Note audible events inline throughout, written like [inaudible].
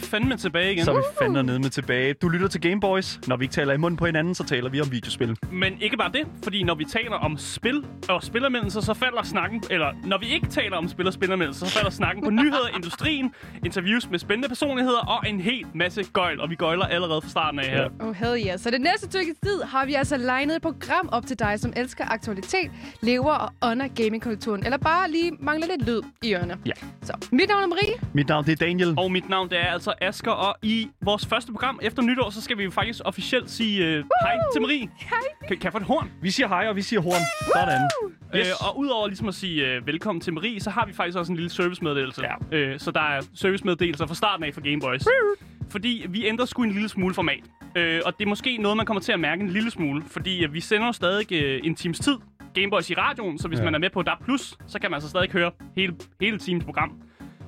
vi fandme tilbage igen. Så er vi fandme nede med tilbage. Du lytter til Gameboys. Når vi ikke taler i munden på hinanden, så taler vi om videospil. Men ikke bare det, fordi når vi taler om spil og spillermeldelser, så falder snakken... Eller når vi ikke taler om spil og spillermeldelser, så falder snakken på nyheder, [laughs] industrien, interviews med spændende personligheder og en hel masse gøjl. Og vi gøjler allerede fra starten af her. Oh, hell yeah. Så det næste stykke tid har vi altså legnet et program op til dig, som elsker aktualitet, lever og ånder gamingkulturen, eller bare lige mangler lidt lyd i ørerne. Ja. Så, mit navn er Marie. Mit navn det er Daniel. Og mit navn det er altså Asker, og i vores første program efter nytår, så skal vi faktisk officielt sige uh, hej til Marie. Hej. Kan, kan jeg få et horn? Vi siger hej, og vi siger horn. Sådan. Yes. Øh, og udover ligesom at sige uh, velkommen til Marie, så har vi faktisk også en lille servicemeddelelse. Ja. Øh, så der er servicemeddelelser fra starten af for Gameboys. Fordi vi ændrer sgu en lille smule format. Øh, og det er måske noget, man kommer til at mærke en lille smule. Fordi øh, vi sender jo stadig øh, en times tid Gameboys i radioen, så hvis Ja. ja. man er med på DAB+, så kan man altså stadig høre hele, hele timens program.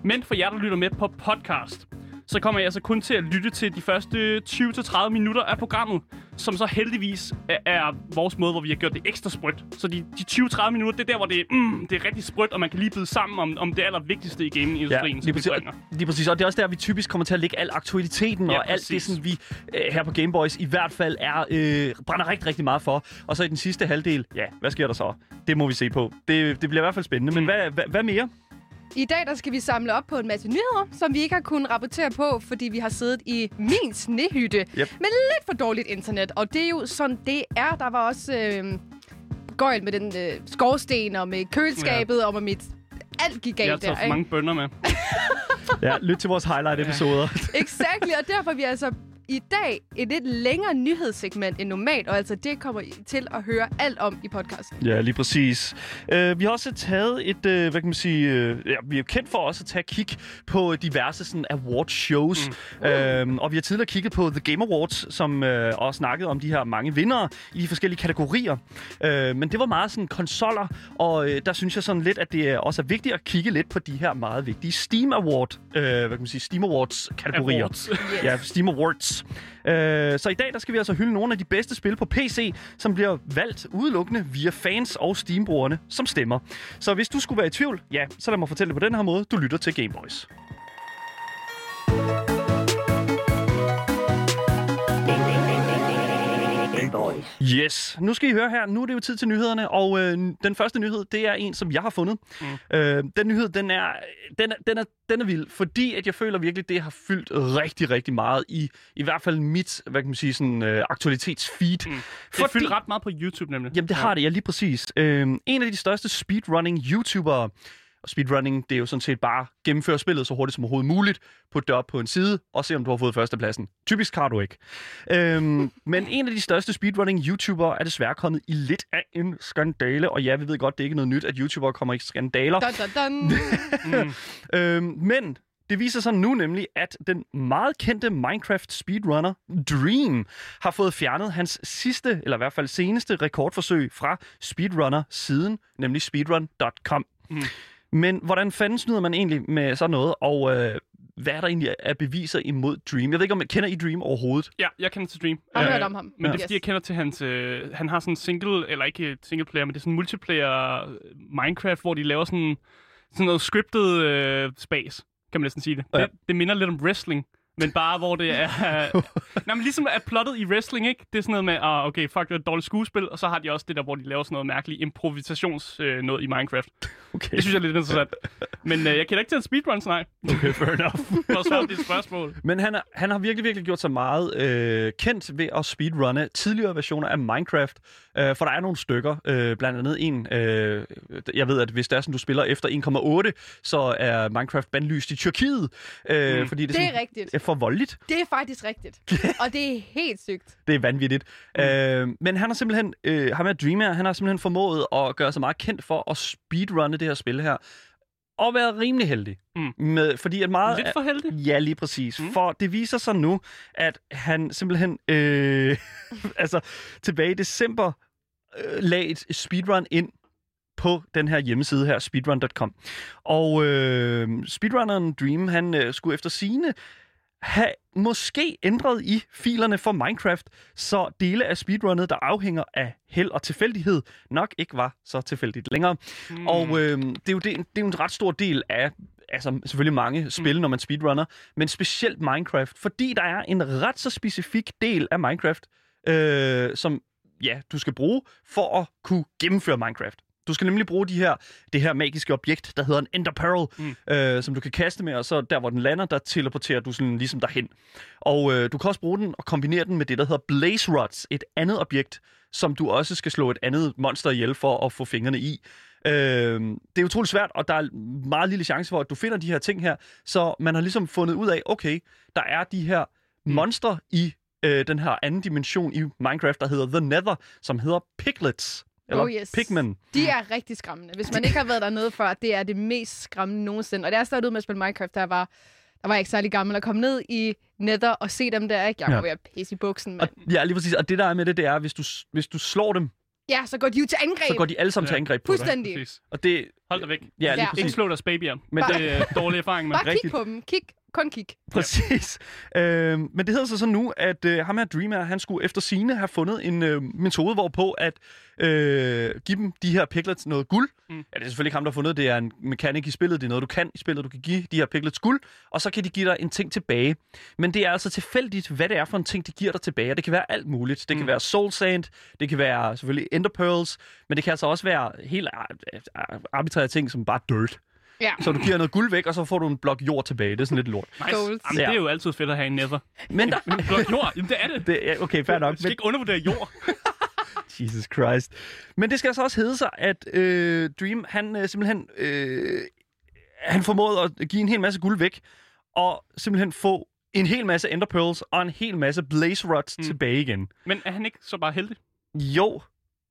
Men for jer, der lytter med på podcast, så kommer jeg altså kun til at lytte til de første 20-30 minutter af programmet, som så heldigvis er, vores måde, hvor vi har gjort det ekstra sprødt. Så de, de 20-30 minutter, det er der, hvor det, mm, det er rigtig sprødt, og man kan lige byde sammen om, om det allervigtigste i Ja, gamingindustrien, lige som vi præcis, og, lige præcis. Og det er også der, vi typisk kommer til at lægge al aktualiteten Ja, og alt det, præcis. som vi øh, her på Gameboys i hvert fald er øh, brænder rigtig, rigtig meget for. Og så i den sidste halvdel, ja, hvad sker der så? Det må vi se på. Det, det bliver i hvert fald spændende. Men Mm. hvad, hvad, hvad mere? I dag der skal vi samle op på en masse nyheder, som vi ikke har kunnet rapportere på, fordi vi har siddet i min snehytte Yep. med lidt for dårligt internet. Og det er jo sådan, det er. Der var også øh, gøjl med den øh, skorsten og med køleskabet og med mit... Alt gik Jeg har galt der, taget for ikke? mange bønder med. [laughs] Ja, lyt til vores highlight-episoder. Exactly, og derfor er vi altså i dag et lidt længere nyhedssegment end normalt, og altså det kommer I til at høre alt om i podcasten. Ja, lige præcis. Uh, vi har også taget et, uh, hvad kan man sige, uh, ja, vi er kendt for også at tage kig på diverse sådan award shows. Mm. Uh, og vi har tidligere kigget på The Game Awards, som uh, også snakkede om de her mange vindere i de forskellige kategorier. Uh, men det var meget sådan konsoller, og uh, der synes jeg sådan lidt, at det er også er vigtigt at kigge lidt på de her meget vigtige Steam Award, uh, hvad kan man sige, Steam Awards kategorier. Awards. Ja, Steam Awards. Øh, så i dag der skal vi altså hylde nogle af de bedste spil på PC, som bliver valgt udelukkende via fans og Steam-brugerne som stemmer. Så hvis du skulle være i tvivl, ja, så lad mig fortælle det på den her måde. Du lytter til Gameboys. Gameboys. Yes, nu skal I høre her. Nu er det jo tid til nyhederne, og øh, den første nyhed, det er en, som jeg har fundet. Mm. Øh, den nyhed, den er, den, er, den, er, den er vild, fordi at jeg føler virkelig, det har fyldt rigtig, rigtig meget i i hvert fald mit, hvad kan man sige, sådan øh, aktualitetsfeed. Mm. Det er fyldt ret meget på YouTube, nemlig. Jamen, det har det, ja, lige præcis. Øhm, en af de største speedrunning-youtubere, og speedrunning, det er jo sådan set bare gennemføre spillet så hurtigt som overhovedet muligt, putte det op på en side, og se om du har fået førstepladsen. Typisk har du ikke. Øhm, [laughs] men en af de største speedrunning-youtubere er desværre kommet i lidt af en skandale, og ja, vi ved godt, det er ikke noget nyt, at youtubere kommer i skandaler. Dun, dun, dun. [laughs] Mm. Øhm, men det viser sig nu nemlig, at den meget kendte Minecraft speedrunner Dream har fået fjernet hans sidste, eller i hvert fald seneste rekordforsøg fra speedrunner siden, nemlig speedrun.com. Mm. Men hvordan fanden snyder man egentlig med sådan noget, og øh, hvad er der egentlig af beviser imod Dream? Jeg ved ikke, om jeg kender I Dream overhovedet? Ja, jeg kender til Dream. Har Øh, hørt om ham. Men det er fordi, jeg kender til hans... Øh, han har sådan en single, eller ikke single player, men det er sådan en multiplayer øh, Minecraft, hvor de laver sådan, sådan noget scriptet øh, space, kan man næsten sige det. Ja. det. Det minder lidt om wrestling, men bare hvor det er... [laughs] nej, men ligesom at plottet i wrestling, ikke? Det er sådan noget med, ah, okay, fuck, det er et dårligt skuespil, og så har de også det der, hvor de laver sådan noget mærkeligt improvisations øh, noget i Minecraft. Okay, Det synes jeg er lidt interessant. Men øh, jeg kender ikke til en speedruns, nej. okay fair enough. [laughs] For at svare på dit spørgsmål. Men han, er, han har virkelig, virkelig gjort sig meget øh, kendt ved at speedrunne tidligere versioner af Minecraft. Øh, for der er nogle stykker, øh, blandt andet en, øh, jeg ved, at hvis det er sådan, du spiller efter 1,8, så er Minecraft bandlyst i Tyrkiet. Øh, Mm. Fordi det, Det er sådan- rigtigt. er for voldeligt. Det er faktisk rigtigt. [laughs] og det er helt sygt. Det er vanvittigt. Mm. Øh, men han har simpelthen, øh, ham er Dreamer, han har simpelthen formået at gøre sig meget kendt for at speedrunne det her spil her. Og være rimelig heldig. Mm. Med, fordi at meget... Lidt for heldig. Ja, lige præcis. Mm. Mm. For det viser sig nu, at han simpelthen øh, [laughs] altså, tilbage i december øh, lagde et speedrun ind på den her hjemmeside her, speedrun.com. Og øh, speedrunneren Dream, han øh, skulle efter sine have måske ændret i filerne for Minecraft, så dele af speedrunnet, der afhænger af held og tilfældighed, nok ikke var så tilfældigt længere. Mm. Og øh, det, er jo, det, det er jo en ret stor del af altså selvfølgelig mange spil, mm. når man speedrunner, men specielt Minecraft, fordi der er en ret så specifik del af Minecraft, øh, som ja, du skal bruge for at kunne gennemføre Minecraft. Du skal nemlig bruge de her, det her magiske objekt, der hedder en Ender Pearl, mm. øh, som du kan kaste med, og så der, hvor den lander, der teleporterer du sådan ligesom derhen. Og øh, du kan også bruge den og kombinere den med det, der hedder Blaze Rods, et andet objekt, som du også skal slå et andet monster ihjel for at få fingrene i. Øh, det er utroligt svært, og der er meget lille chance for, at du finder de her ting her. Så man har ligesom fundet ud af, okay, der er de her mm. monstre i øh, den her anden dimension i Minecraft, der hedder The Nether, som hedder Piglets. Eller Oh, yes. Pigmen. De er rigtig skræmmende. Hvis man [laughs] ikke har været dernede før, det er det mest skræmmende nogensinde. Og da jeg startede ud med at spille Minecraft, der var, der var jeg ikke særlig gammel, at komme ned i Nether og se dem der, ikke? Jeg var Ja. ved at pisse i buksen, Og, men... ja, lige præcis. Og det der er med det, det er, hvis du, hvis du slår dem, Ja, så går de jo til angreb. så går de alle sammen til Ja. angreb på dig. Fuldstændig. Præcis. Og det, Hold dig væk. ja, lige Ja. Ikke slå deres babyer. Men Men det- er dårlig erfaring med. Bare kig på dem. Kig. Kun kig. Præcis. Øh, men det hedder så sådan nu, at øh, ham her Dreamer, han skulle efter sine have fundet en øh, metode, hvorpå at øh, give dem de her piglets noget guld. Mm. Ja, det er selvfølgelig ikke ham, der har fundet det. Er en mekanik i spillet. Det er noget, du kan i spillet. Du kan give de her piglets guld, og så kan de give dig en ting tilbage. Men det er altså tilfældigt, hvad det er for en ting, de giver dig tilbage. Og det kan være alt muligt. Det kan Mm. være soul sand, det kan være selvfølgelig ender pearls, men det kan altså også være helt ar- ar- arbitrære ting, som bare dirt. Ja. Så du giver noget guld væk, og så får du en blok jord tilbage. Det er sådan lidt lort. Nice. Jamen, det er jo altid fedt at have en nether. Men der, Men blot jord, jamen det er det. det, ja, okay, fair nok. Du skal Men, ikke undervurdere jord. [laughs] Jesus Christ. Men det skal altså også hedde sig, at øh, Dream, han øh, simpelthen... Øh, han formåede at give en hel masse guld væk, og simpelthen få en hel masse Ender Pearls og en hel masse Blaze Rods mm. Tilbage igen. Men er han ikke så bare heldig? Jo,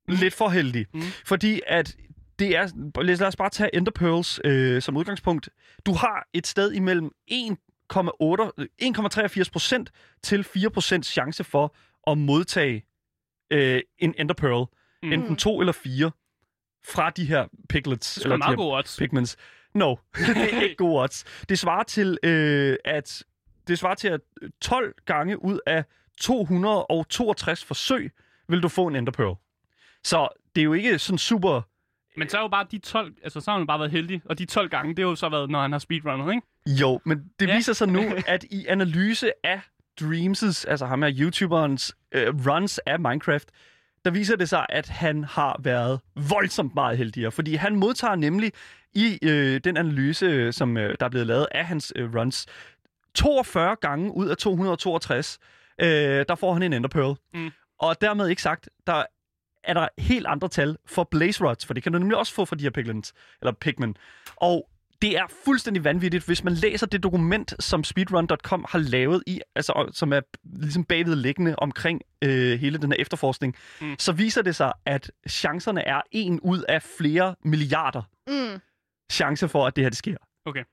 lidt for heldig. Mm. Fordi at det er... Lad os bare tage Ender Pearls øh, som udgangspunkt. Du har et sted imellem 1,83 procent til 4 procent chance for at modtage øh, en Ender Pearl. Mm. Enten to eller fire fra de her piglets. Det er de meget gode odds. pigments. No, [laughs] det er ikke gode odds. Det svarer til, øh, at det svarer til, at 12 gange ud af 262 forsøg vil du få en Ender Pearl. Så det er jo ikke sådan super... Men så er jo bare de 12, altså så har han bare været heldig. Og de 12 gange, det har jo så været, når han har speedrunnet, ikke? Jo, men det Ja. viser sig nu, at i analyse af Dreams' altså ham her YouTuberens øh, runs af Minecraft, der viser det sig, at han har været voldsomt meget heldigere. Fordi han modtager nemlig i øh, den analyse, som øh, der er blevet lavet af hans øh, runs, 42 gange ud af 262, øh, der får han en Ender Pearl. Mm. Og dermed ikke sagt, der er der helt andre tal for Blaze Rods, for det kan du nemlig også få fra de her pigments, eller pigmen. Og det er fuldstændig vanvittigt, hvis man læser det dokument, som speedrun.com har lavet i, altså som er ligesom bagvedliggende omkring øh, hele den her efterforskning. Mm. så viser det sig, at chancerne er en ud af flere milliarder Mm. chance for, at det her det sker. Okay.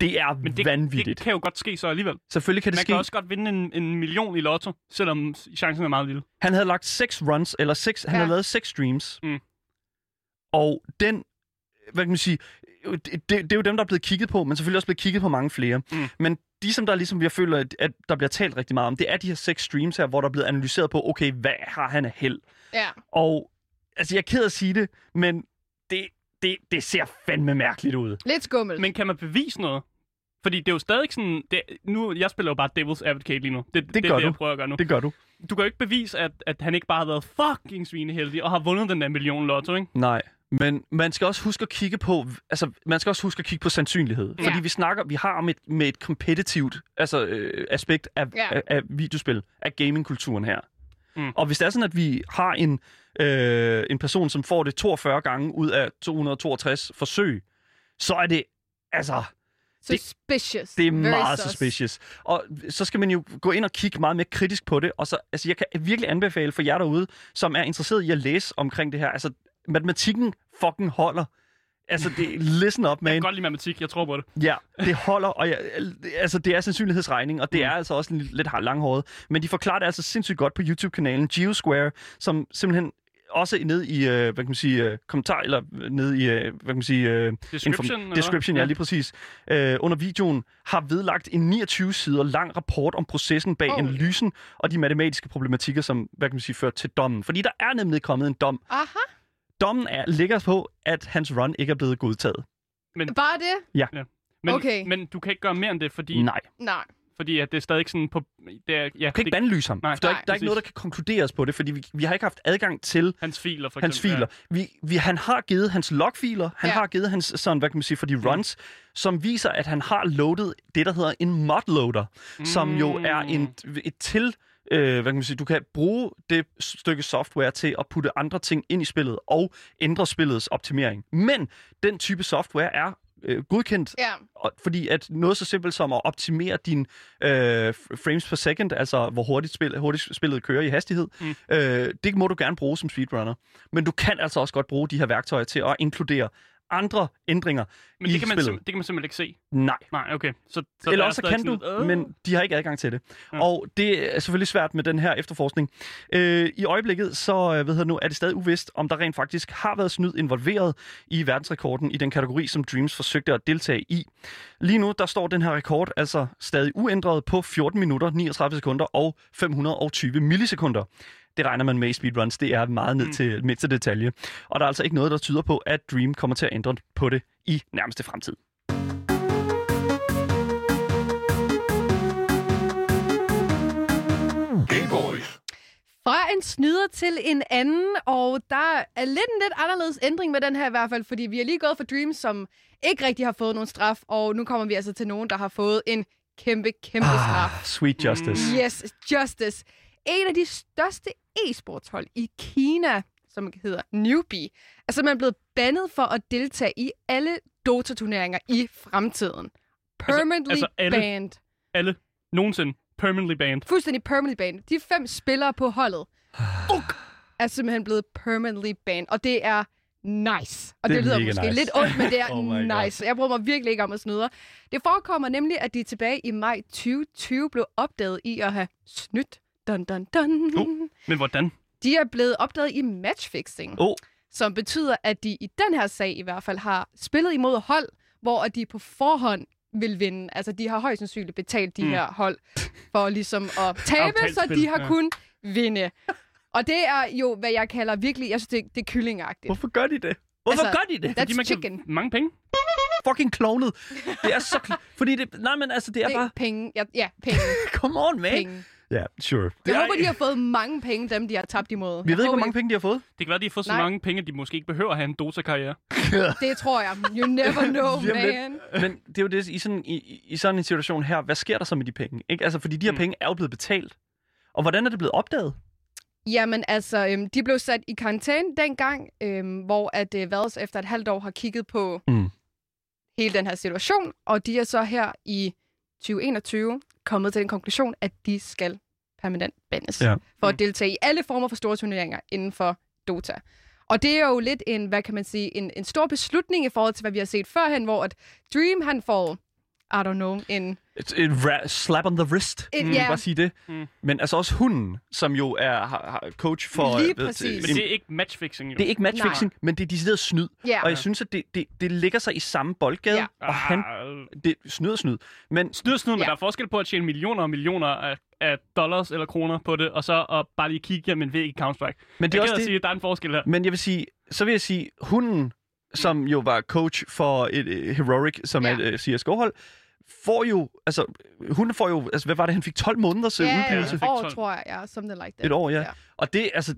Det er Men det, vanvittigt. det kan jo godt ske så alligevel. Selvfølgelig kan det Man ske. kan også godt vinde en, en million i lotto, selvom chancen er meget lille. Han havde lagt seks runs, eller seks, ja. han havde lavet seks streams. Mm. Og den, hvad kan man sige, det, det, det er jo dem, der er blevet kigget på, men selvfølgelig også blevet kigget på mange flere. Mm. Men de, som der ligesom, jeg føler, at, at der bliver talt rigtig meget om, det er de her seks streams her, hvor der er blevet analyseret på, okay, hvad har han af held? Ja. Og altså, jeg er ked af at sige det, men det, det, det ser fandme mærkeligt ud. Lidt skummelt. Men kan man bevise noget? Fordi det er jo stadig sådan... Det, nu, jeg spiller jo bare Devil's Advocate lige nu. Det, det, gør er det, du. jeg prøver at gøre nu. Det gør du. Du kan jo ikke bevise, at, at han ikke bare har været fucking svineheldig og har vundet den der million lotto, ikke? Nej, men man skal også huske at kigge på, altså man skal også huske at kigge på sandsynlighed. Ja. Fordi vi snakker, vi har med, med et competitivt altså, øh, aspekt af, Ja. af, af videospil, af gamingkulturen her. Mm. Og hvis det er sådan, at vi har en, øh, en person, som får det 42 gange ud af 262 forsøg, så er det, altså, Suspicious. det er Very meget sus. suspicious. Og så skal man jo gå ind og kigge meget mere kritisk på det. Og så, altså, jeg kan virkelig anbefale for jer derude, som er interesseret i at læse omkring det her. Altså, matematikken fucking holder. Altså, det, [laughs] listen up, Jeg kan man. godt lide matematik, jeg tror på det. Ja, det [laughs] holder, og jeg, altså, det er sandsynlighedsregning, og det Mm. er altså også en lidt langhåret. Men de forklarer det altså sindssygt godt på YouTube-kanalen GeoSquare, som simpelthen også ned i, øh, hvad kan man sige, øh, kommentar, eller øh, ned i, øh, hvad kan man sige, øh, Description, eller description, ja, lige præcis, øh, under videoen, har vedlagt en 29 sider lang rapport om processen bag Oh. analysen og de matematiske problematikker, som, hvad kan man sige, førte til dommen. Fordi der er nemlig kommet en dom. Aha, Dommen er, ligger på, at hans run ikke er blevet godtaget. bare det? Men, Okay. men du kan ikke gøre mere end det, fordi, Nej. Nej. Fordi at det er stadig sådan på... Det er, ja, Du kan ikke bandlyse ham. Nej. der, er, Nej, ikke- der er ikke noget, der kan konkluderes på det, fordi vi, vi har ikke haft adgang til hans filer, for hans eksempel. filer. Vi, vi, han har givet hans logfiler, han Ja. har givet hans, sådan, hvad kan man sige, for de runs, som viser, at han har loadet det, der hedder en modloader, mm. som jo er en, et til... Øh, hvad kan man sige, du kan bruge det stykke software til at putte andre ting ind i spillet og ændre spillets optimering. Men den type software er øh, godkendt Ja. og, fordi at noget så simpelt som at optimere din øh, frames per second, altså hvor hurtigt, spil, hurtigt spillet kører i hastighed, mm. øh, det må du gerne bruge som speedrunner. Men du kan altså også godt bruge de her værktøjer til at inkludere andre ændringer Men i det kan, man spillet. det kan man simpelthen ikke se. Nej. Nej, okay. Så, så Eller er også kan du, sådan øh. men de har ikke adgang til det. Ja. Ja. Og det er selvfølgelig svært med den her efterforskning. Øh, I øjeblikket så øh, ved jeg nu, er det stadig uvist, om der rent faktisk har været snyd involveret i verdensrekorden i den kategori, som Dreams forsøgte at deltage i. Lige nu der står den her rekord altså stadig uændret på 14 minutter, 39 sekunder og 520 millisekunder. Det regner man med i speedruns. Det er meget ned Mm. til mindste detalje. Og der er altså ikke noget, der tyder på, at Dream kommer til at ændre på det i nærmeste fremtid. Fra en snyder til en anden, og der er lidt en lidt anderledes ændring med den her i hvert fald, fordi vi er lige gået for Dreams, som ikke rigtig har fået nogen straf, og nu kommer vi altså til nogen, der har fået en kæmpe, kæmpe straf. Ah, sweet justice. Yes, Justice. En af de største e-sportshold i Kina, som hedder Newbie, er simpelthen blevet bandet for at deltage i alle Dota-turneringer i fremtiden. Permanently altså alle? banned. Alle nogensinde permanently banned. Fuldstændig permanently banned. De fem spillere på holdet uk, er simpelthen blevet permanently banned, og det er nice. Og Det det, er lyder måske nice. lidt ondt, men det er [laughs] Oh God. nice. Jeg bryder mig virkelig ikke om at snyde. Det forekommer nemlig, at de tilbage i maj 2020 blev opdaget i at have snydt. Dun, dun, dun. Oh. Men hvordan? De er blevet opdaget i matchfixing, Oh, som betyder, at de i den her sag i hvert fald har spillet imod hold, hvor de på forhånd vil vinde. Altså, de har højst sandsynligt betalt de Mm. her hold for ligesom at [laughs] tabe, så de har ja. kun vinde. Og det er jo, hvad jeg kalder virkelig, jeg synes, det, det er kyllingagtigt. hvorfor gør de det? Hvorfor Altså, gør de det? That's Fordi man chicken. kan mange penge. Fucking klonet. Det er så... fordi det... Nej, men altså, det er Det bare... penge. Ja, ja penge. [laughs] Come on, man. penge. Ja, yeah, sure. Jeg er- håber, de har fået mange penge, dem de har tabt imod. Vi Jeg ved ikke, hvor mange penge de har fået. Det kan være, de har fået så Nej. mange penge, at de måske ikke behøver at have en Dota-karriere. [laughs] Det tror jeg. You never [laughs] know, man. Men det er jo det, i sådan, i, i- sådan en situation her, hvad sker der så med de penge? Ikke? Altså, fordi de her Mm. penge er jo blevet betalt. Og hvordan er det blevet opdaget? Jamen altså, øhm, de blev sat i karantæne dengang, øhm, hvor at øh, Valves efter et halvt år har kigget på Mm. hele den her situation, og de er så her i 2021 kommet til den konklusion, at de skal permanent bandes Ja. for Mm. at deltage i alle former for store turneringer inden for Dota. Og det er jo lidt en, hvad kan man sige, en, en stor beslutning i forhold til, hvad vi har set førhen, hvor at Dream, han får, I don't know, en... Et, et ra- slap on the wrist. Et- mm, ja. Bare sige det. Mm. Men altså også hunden, som jo er har, har coach for... Lige øh, ved- præcis. Men det er ikke matchfixing, jo. det er ikke matchfixing, men det er decideret snyd. Ja, Og jeg synes, at det, det, det ligger sig i samme boldgade, Ja. og han... Ah, Det snyd og snyd. Men Snyd og snyd, men Ja. der er forskel på at tjene millioner og millioner af, af dollars eller kroner på det, og så at bare lige kigge gennem en væg i Counter-Strike. Men det Jeg er kan også det, sige, at der er en forskel her. Men jeg vil sige, så vil jeg sige, hunden, som jo var coach for et uh, Heroic, som Ja. er et uh, CSGO-hold, får jo, altså, hunden får jo, altså, hvad var det, han fik 12 måneders ja, ja, udgivelse? et fik år, 12. tror jeg. Ja, something like that. Et år, ja. Ja. Og det, altså,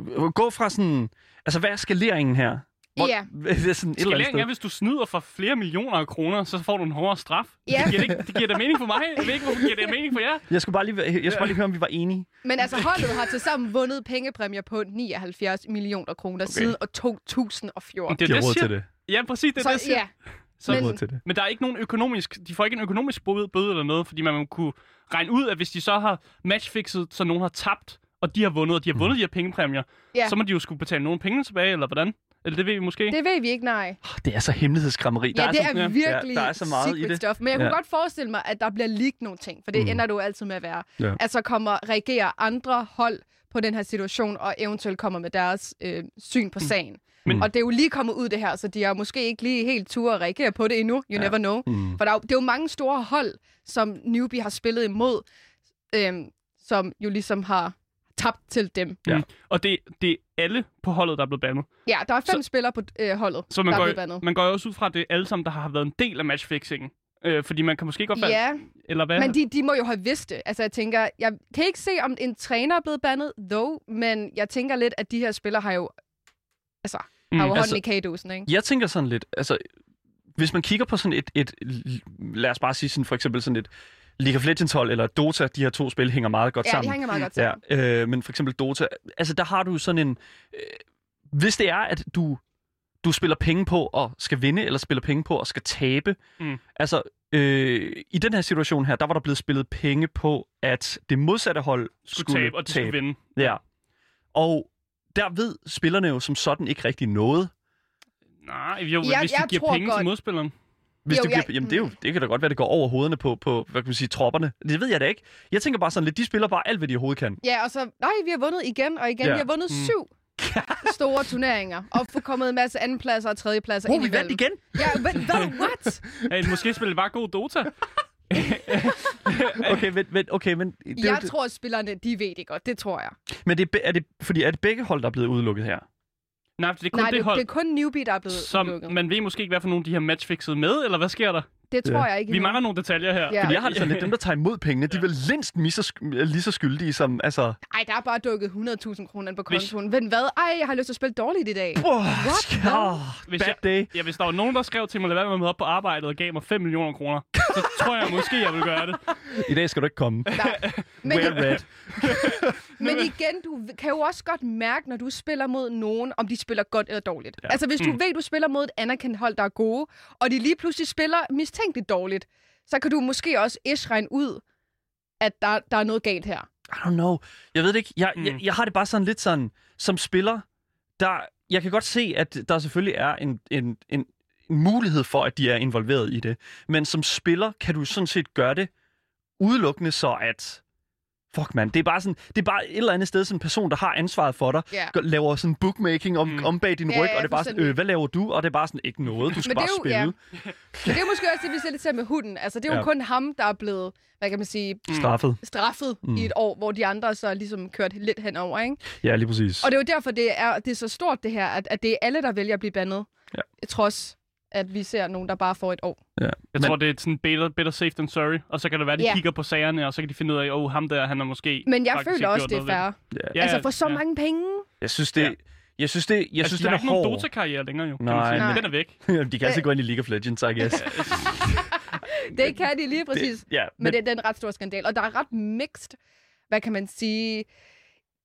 øh, gå fra sådan, altså, hvad er skaleringen her? Ja. [laughs] det er sådan et eller andet er, hvis du snyder for flere millioner af kroner, så får du en hårdere straf. Ja. Det, giver det, ikke, det giver da mening for mig. Jeg ved ikke, hvorfor giver det mening for jer. Jeg skulle bare lige, jeg skulle bare lige høre, om vi var enige. Men altså, holdet har til sammen vundet pengepræmier på 79 millioner kroner okay. siden år 2014. Det er det, råd siger. til det. Ja, præcis, det er det, jeg Så siger. ja, Så Men- til det. Men der er ikke nogen økonomisk... De får ikke en økonomisk bøde, bøde eller noget, fordi man kunne regne ud, at hvis de så har matchfixet, så nogen har tabt, og de har vundet, og de har vundet de her pengepræmier, Ja. så må de jo skulle betale nogle penge tilbage, eller hvordan? Eller det ved vi måske. Det ved vi ikke, nej. Det er så hemmelighedskrammeri. Ja, der det er, så, er virkelig Ja, der er så meget i det. stuff. Men jeg kunne Ja. godt forestille mig, at der bliver leaked nogle ting, for det Mm. mm. ender jo altid med at være. Ja. At så kommer, reagerer andre hold på den her situation, og eventuelt kommer med deres øh, syn på sagen. Men- og det er jo lige kommet ud det her, så de har måske ikke lige helt tur at reagere på det endnu. You Ja. never know. Mm. For der er, jo, det er jo mange store hold, som Newbie har spillet imod, øhm, som jo ligesom har tabt til dem. Ja. Og det, det er alle på holdet, der er blevet bandet. Ja, der er fem Så- spillere på øh, holdet, Så man der er går, blevet bandet. man går jo også ud fra, at det er alle sammen, der har været en del af matchfixingen. Øh, fordi man kan måske godt falde... Ja, Eller hvad? men de, de må jo have vidst det. Altså, jeg tænker, jeg kan ikke se, om en træner er blevet bandet, though, men jeg tænker lidt, at de her spillere har jo, altså, Mm, har jo altså- hånden i kagedosen, ikke? Jeg tænker sådan lidt, altså, hvis man kigger på sådan et, et lad os bare sige sådan for eksempel sådan et League of Legends hold eller Dota, de her to spil hænger meget godt Ja, sammen. de hænger meget godt Ja, sammen. øh, men for eksempel Dota, altså der har du sådan en... Øh, hvis det er, at du, du spiller penge på at skal vinde, eller spiller penge på at skal tabe, Mm. altså øh, i den her situation her, der var der blevet spillet penge på, at det modsatte hold skulle, skulle tabe, og de skulle vinde. Ja. Og der ved spillerne jo som sådan ikke rigtig noget. Nej, jo, Jeg- hvis de jeg giver tror penge til godt- modspilleren. Hvis Jo, du giver, jeg- jamen det, er jo, det kan da godt være, det går over hovederne på, på hvad kan man sige, tropperne. Det ved jeg da ikke. Jeg tænker bare sådan lidt, de spiller bare alt, hvad de overhovedet kan. Ja, og så, nej, vi har vundet igen og igen. Ja. Vi har vundet Mm. syv [laughs] store turneringer, og få kommet en masse andenpladser og tredjepladser Åh, ind vi vandt igen! Ja, men hvad? What? [laughs] Hey, måske spiller de bare god Dota. [laughs] [laughs] Okay, men, men, okay, men, det, jo Jeg det, tror, at spillerne, de ved det godt. Det tror jeg. men det, er er det, fordi er det begge hold, der er blevet udelukket her? Nej, det er kun Nej, det, det, hold, det er kun Newbie, der er blevet som lukket. man ved måske ikke, hvad for nogle af de her matchfixede med, eller hvad sker der? Det tror jeg ikke. Vi mangler nogle detaljer her. Ja. Fordi jeg har det sådan lidt, dem, der tager imod pengene, de er vel mindst lige så, skyldige som, altså... Ej, der er bare dukket 100.000 kroner ind på Hvis- kontoen. Men hvad? Ej, jeg har lyst til at spille dårligt i dag. Oh, What? Hvis bad jeg- day. Ja, hvis der var nogen, der skrev til mig, lad være med at møde op på arbejdet og gav mig 5 millioner kroner, så tror jeg måske, jeg vil gøre det. [laughs] I dag skal du ikke komme. Nej. Men, Wear red. [laughs] men igen, du kan jo også godt mærke, når du spiller mod nogen, om de spiller godt eller dårligt. Ja. Altså, hvis du Mm. ved, du spiller mod et anerkendt hold, der er gode, og de lige pludselig spiller mistænkeligt dårligt, så kan du måske også ish regne ud, at der, der er noget galt her. I don't know. Jeg ved det ikke. Jeg, Mm. jeg, jeg har det bare sådan lidt sådan, som spiller, der, jeg kan godt se, at der selvfølgelig er en, en, en, en mulighed for, at de er involveret i det. Men som spiller kan du sådan set gøre det udelukkende så, at Fuck, man. Det er bare sådan, det er bare et eller andet sted sådan en person, der har ansvaret for dig, gør- laver sådan bookmaking om, Mm. mm. om bag din Ja, ryg, ja, og det er bare sådan, øh, hvad laver du? Og det er bare sådan, ikke noget, du skal Men bare det er jo- spille. ja. [laughs] Men det er måske også det, vi ser lidt til med hunden. Altså, det er jo Ja. kun ham, der er blevet, hvad kan man sige, Straffet. straffet Mm. mm. i et år, hvor de andre så ligesom kørt lidt henover, ikke? Ja, lige præcis. Og det er jo derfor, det er, det er så stort, det her, at, at det er alle, der vælger at blive bandet. Ja. Trods, at vi ser nogen, der bare får et år. Ja. Jeg Men- tror, det er sådan better, better safe than sorry. Og så kan det være, de Ja. kigger på sagerne, og så kan de finde ud af, åh, oh, ham der, han er måske... Men jeg faktisk føler også, gjort det er fair. Ja. Ja, altså, for så ja. mange penge. Jeg synes, det, Ja. jeg synes, det, jeg altså, synes de den har er ikke nogen. Dota-karriere længere jo, kan Nej. man sige. Men Nej. den er væk. [laughs] de kan altid gå ind i League of Legends, I guess. [laughs] [laughs] Det kan de lige præcis. Det, ja, Men, men det, det er en ret stor skandal. Og der er ret mixed, hvad kan man sige,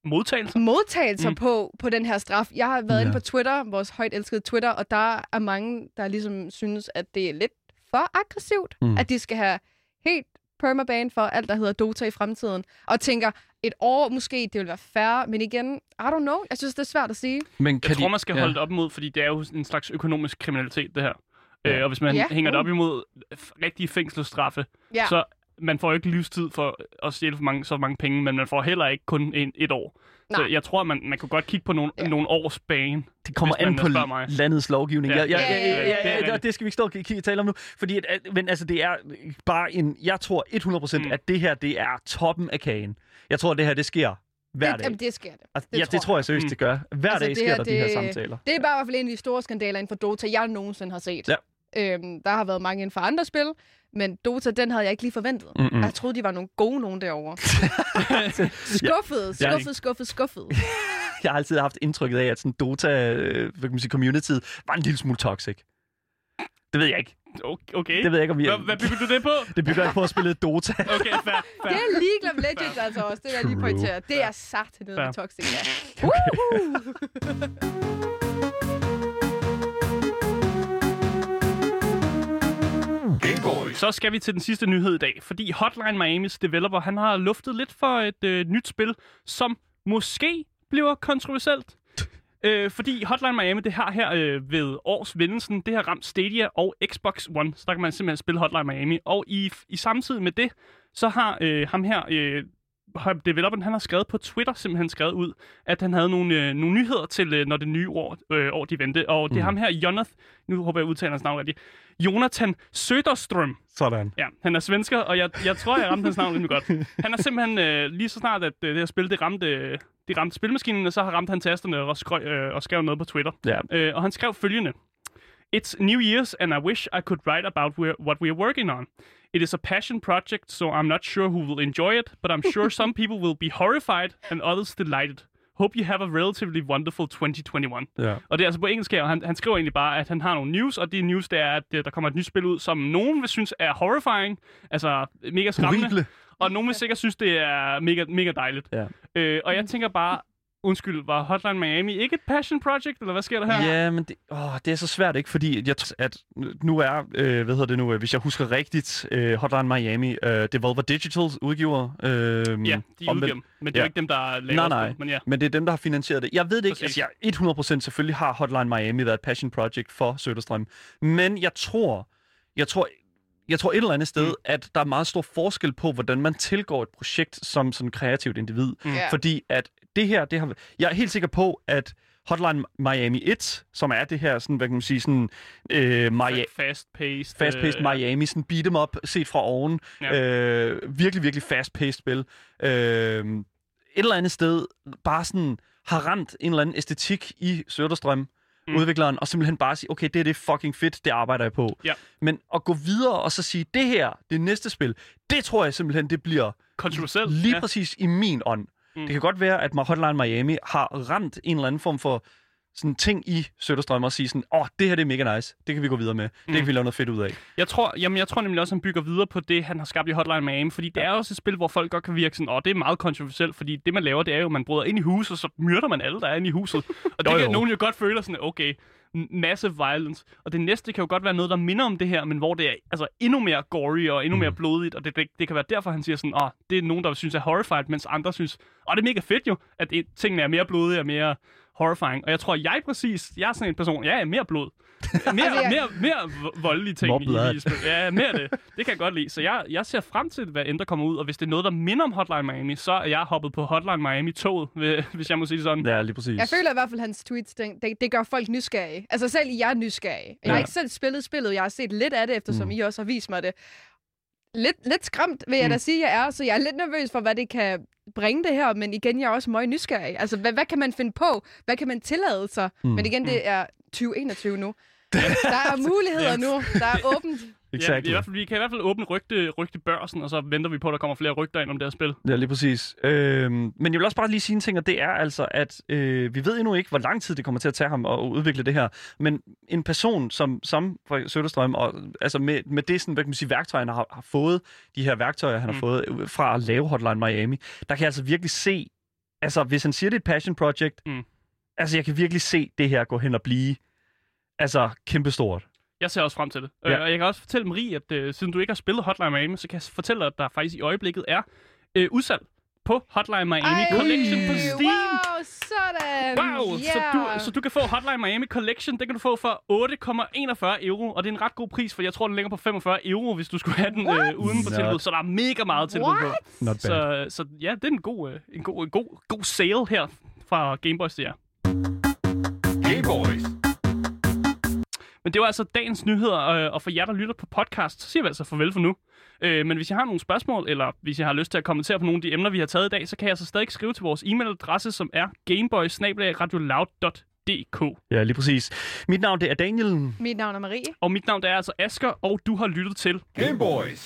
Modtagelse. modtagelser Mm. på, på den her straf. Jeg har været Ja. inde på Twitter, vores højt elskede Twitter, og der er mange, der ligesom synes, at det er lidt for aggressivt, Mm. at de skal have helt permaban for alt, der hedder Dota i fremtiden. Og tænker, et år måske, det vil være færre, men igen, I don't know. Jeg synes, det er svært at sige. Men kan Jeg tror, de, man skal holde det op imod, fordi det er jo en slags økonomisk kriminalitet, det her. Ja. Øh, og hvis man Ja. hænger det op Uh. imod rigtige fængselsstraffe, Ja. så man får jo ikke livstid for at stjæle for mange, så mange penge, men man får heller ikke kun en, et år. Så Nej. jeg tror, man, man kunne godt kigge på nogle, Ja. nogle års bane. Det kommer an på mig. landets lovgivning. Ja. Ja, ja, Ja, ja, ja, ja, ja, ja, det det skal vi ikke stå og kigge tale om nu. Fordi, at, men altså, det er bare en... Jeg tror 100% Mm. at det her, det er toppen af kagen. Jeg tror, at det her, det sker hver det, dag. jamen, det sker det. altså, det ja, tror det tror jeg jeg. seriøst, Mm. det gør. Hver Altså, dag det sker her, der de her det- samtaler. Det er bare i hvert fald en af de store skandaler inden for Dota, jeg nogensinde har set. Ja. Øhm, der har været mange inden for andre spil, men Dota, den havde jeg ikke lige forventet. Mm-mm. Jeg troede, de var nogle gode nogen derovre. [laughs] skuffet, skuffet, skuffet, [laughs] skuffet. Jeg har altid haft indtrykket af, at sådan Dota, øh, community var en lille smule toxic. Det ved jeg ikke. Okay. okay. Det ved jeg ikke, om vi... Hvad, hvad bygger du det på? Det bygger jeg på at spille Dota. [laughs] Okay, fair, Det fair. er League of Legends altså også, det vil jeg lige pointere. Det er sagt Ja. med toxic, ja. Woohoo! Så skal vi til den sidste nyhed i dag, fordi Hotline Miamis developer, han har luftet lidt for et øh, nyt spil, som måske bliver kontroversielt. [laughs] Øh, fordi Hotline Miami, det har her øh, ved års vendelsen, det har ramt Stadia og Xbox One. Så der kan man simpelthen spille Hotline Miami. Og i, i samtidig med det, så har øh, ham her, øh, har developeren, han har skrevet på Twitter, simpelthen skrevet ud, at han havde nogle, øh, nogle nyheder til, øh, når det nye år, øh, år de vendte. Og det er ham her, Jonath, nu håber jeg udtaler hans navn rigtigt, Jonathan Söderström. Sådan. Ja, han er svensker, og jeg, jeg tror, jeg ramte hans navn rimelig godt. [laughs] Han er simpelthen, øh, lige så snart, at øh, det her spil, det ramte, øh, det ramte spilmaskinen, så har ramt han tasterne og, skrøj, øh, og skrev noget på Twitter. Ja. Øh, og han skrev følgende. It's New Year's, and I wish I could write about where, what we are working on. It is a passion project, so I'm not sure who will enjoy it, but I'm sure some [laughs] people will be horrified and others delighted. Hope you have a relatively wonderful 2021. Ja. Og det er altså på engelsk her, og han, han skriver egentlig bare, at han har nogle news, og det news, det er, at øh, der kommer et nyt spil ud, som nogen vil synes er horrifying, altså mega skræmmende, Horrible. og nogen vil sikkert synes, det er mega, mega dejligt. Ja. Øh, og jeg tænker bare, undskyld, var Hotline Miami ikke et passion project, eller hvad sker der her? Ja, men det, åh, det er så svært ikke, fordi jeg tror, at nu er, øh, hvad hedder det nu, øh, hvis jeg husker rigtigt, øh, Hotline Miami, øh, Devolver Digital udgiver. Øh, Ja, de udgiver men det er ja. jo ikke dem, der laver Nej, nej. spil, men ja. Men det er dem, der har finansieret det. Jeg ved det ikke. Præcis. Altså, jeg 100% selvfølgelig har Hotline Miami været et passion project for Søderstrøm. Men jeg tror, jeg tror, jeg tror et eller andet sted, mm. at der er meget stor forskel på, hvordan man tilgår et projekt som sådan kreativt individ. Mm. Fordi at det her, det har, jeg er helt sikker på, at Hotline Miami 1, som er det her, sådan, hvad kan man sige, sådan, øh, Maria, Fast-paced. fast-paced øh, Miami, sådan beat 'em up, set fra oven. Ja. Øh, virkelig, virkelig fast-paced spil. Øh, et eller andet sted bare sådan har ramt en eller anden æstetik i Søderstrøm, mm. udvikleren, og simpelthen bare sige, okay, det er det fucking fedt, det arbejder jeg på. Ja. Men at gå videre og så sige, det her, det næste spil, det tror jeg simpelthen, det bliver Kontroversielt. lige ja. præcis i min ånd. Mm. Det kan godt være, at Hotline Miami har ramt en eller anden form for sådan ting i Søderstrøm og sige sådan, åh, oh, det her det er mega nice, det kan vi gå videre med, det Mm. kan vi lave noget fedt ud af. Jeg tror, jamen, jeg tror nemlig også, at han bygger videre på det, han har skabt i Hotline Miami, fordi det er også et spil, hvor folk godt kan virke sådan, åh, det er meget kontroversielt, fordi det, man laver, det er jo, at man bryder ind i huset, og så myrder man alle, der er inde i huset. [laughs] Og det Jo, kan jo. nogen jo godt føle sådan, okay, massive violence. Og det næste kan jo godt være noget, der minder om det her, men hvor det er altså, endnu mere gory og endnu mere blodigt, og det, det, det kan være derfor, han siger sådan, åh, det er nogen, der synes er horrified, mens andre synes, åh, det er mega fedt jo, at det, tingene er mere blodige og mere horrifying. Og jeg tror, jeg præcis, jeg er sådan en person, jeg er mere blod. [laughs] Mere, Altså, jeg- mere, mere vo- voldelige ting More i. Ja, mere det. Det kan jeg godt lide. Så jeg, jeg ser frem til, hvad end der kommer ud. Og hvis det er noget, der minder om Hotline Miami, så er jeg hoppet på Hotline Miami-toget, [laughs] hvis- hvis jeg må sige det sådan. Ja, lige præcis. Jeg føler i hvert fald, at hans tweets, det, det, det gør folk nysgerrige. Altså selv jeg er nysgerrig. Jeg har Ja. ikke selv spillet spillet, jeg har set lidt af det, eftersom mm. I også har vist mig det. Lidt, lidt skræmt, vil jeg Mm. da sige, jeg er, så jeg er lidt nervøs for, hvad det kan bringe det her, men igen, jeg er også meget nysgerrig. Altså, hvad, hvad kan man finde på? Hvad kan man tillade sig? Mm. Men igen, det er 2021 nu. [laughs] Der er muligheder nu. Der er åbent. [laughs] Ja, Exactly. i hvert fald, vi kan i hvert fald åbne rygte, rygtebørsen, og så venter vi på, at der kommer flere rygter ind om det her spil. Ja, lige præcis. Øhm, men jeg vil også bare lige sige en ting, og det er altså, at øh, vi ved endnu ikke, hvor lang tid det kommer til at tage ham at udvikle det her. Men en person som, som fra Søderstrøm, og altså med, med det sådan, hvad kan man sige, værktøjer, han har, har fået, de her værktøjer, han Mm. har fået fra at lave Hotline Miami, der kan jeg altså virkelig se, altså hvis han siger, det er et passion project, Mm. Altså jeg kan virkelig se det her gå hen og blive, altså kæmpestort. Jeg ser også frem til det. Ja. Øh, og jeg kan også fortælle Marie, at øh, siden du ikke har spillet Hotline Miami, så kan jeg fortælle dig, at der faktisk i øjeblikket er øh, udsalg på Hotline Miami Ej, Collection på Steam. Wow, sådan. Wow, så, du, så du kan få Hotline Miami Collection, det kan du få for 8,41 euro, og det er en ret god pris, for jeg tror, den ligger på 45 euro, hvis du skulle have den øh, uden Not. tilbud, så der er mega meget tilbud på. Not bad. Så, så ja, det er en god, øh, en god, en god, god sale her fra Gameboys til jer. Gameboys. Men det var altså dagens nyheder, øh, og for jer, der lytter på podcast, så siger vi altså farvel for nu. Øh, men hvis I har nogle spørgsmål, eller hvis I har lyst til at kommentere på nogle af de emner, vi har taget i dag, så kan jeg altså stadig skrive til vores e-mailadresse, som er gameboys.radioloud.dk. Ja, lige præcis. Mit navn det er Daniel. Mit navn er Marie. Og mit navn det er altså Asker, og du har lyttet til Gameboys.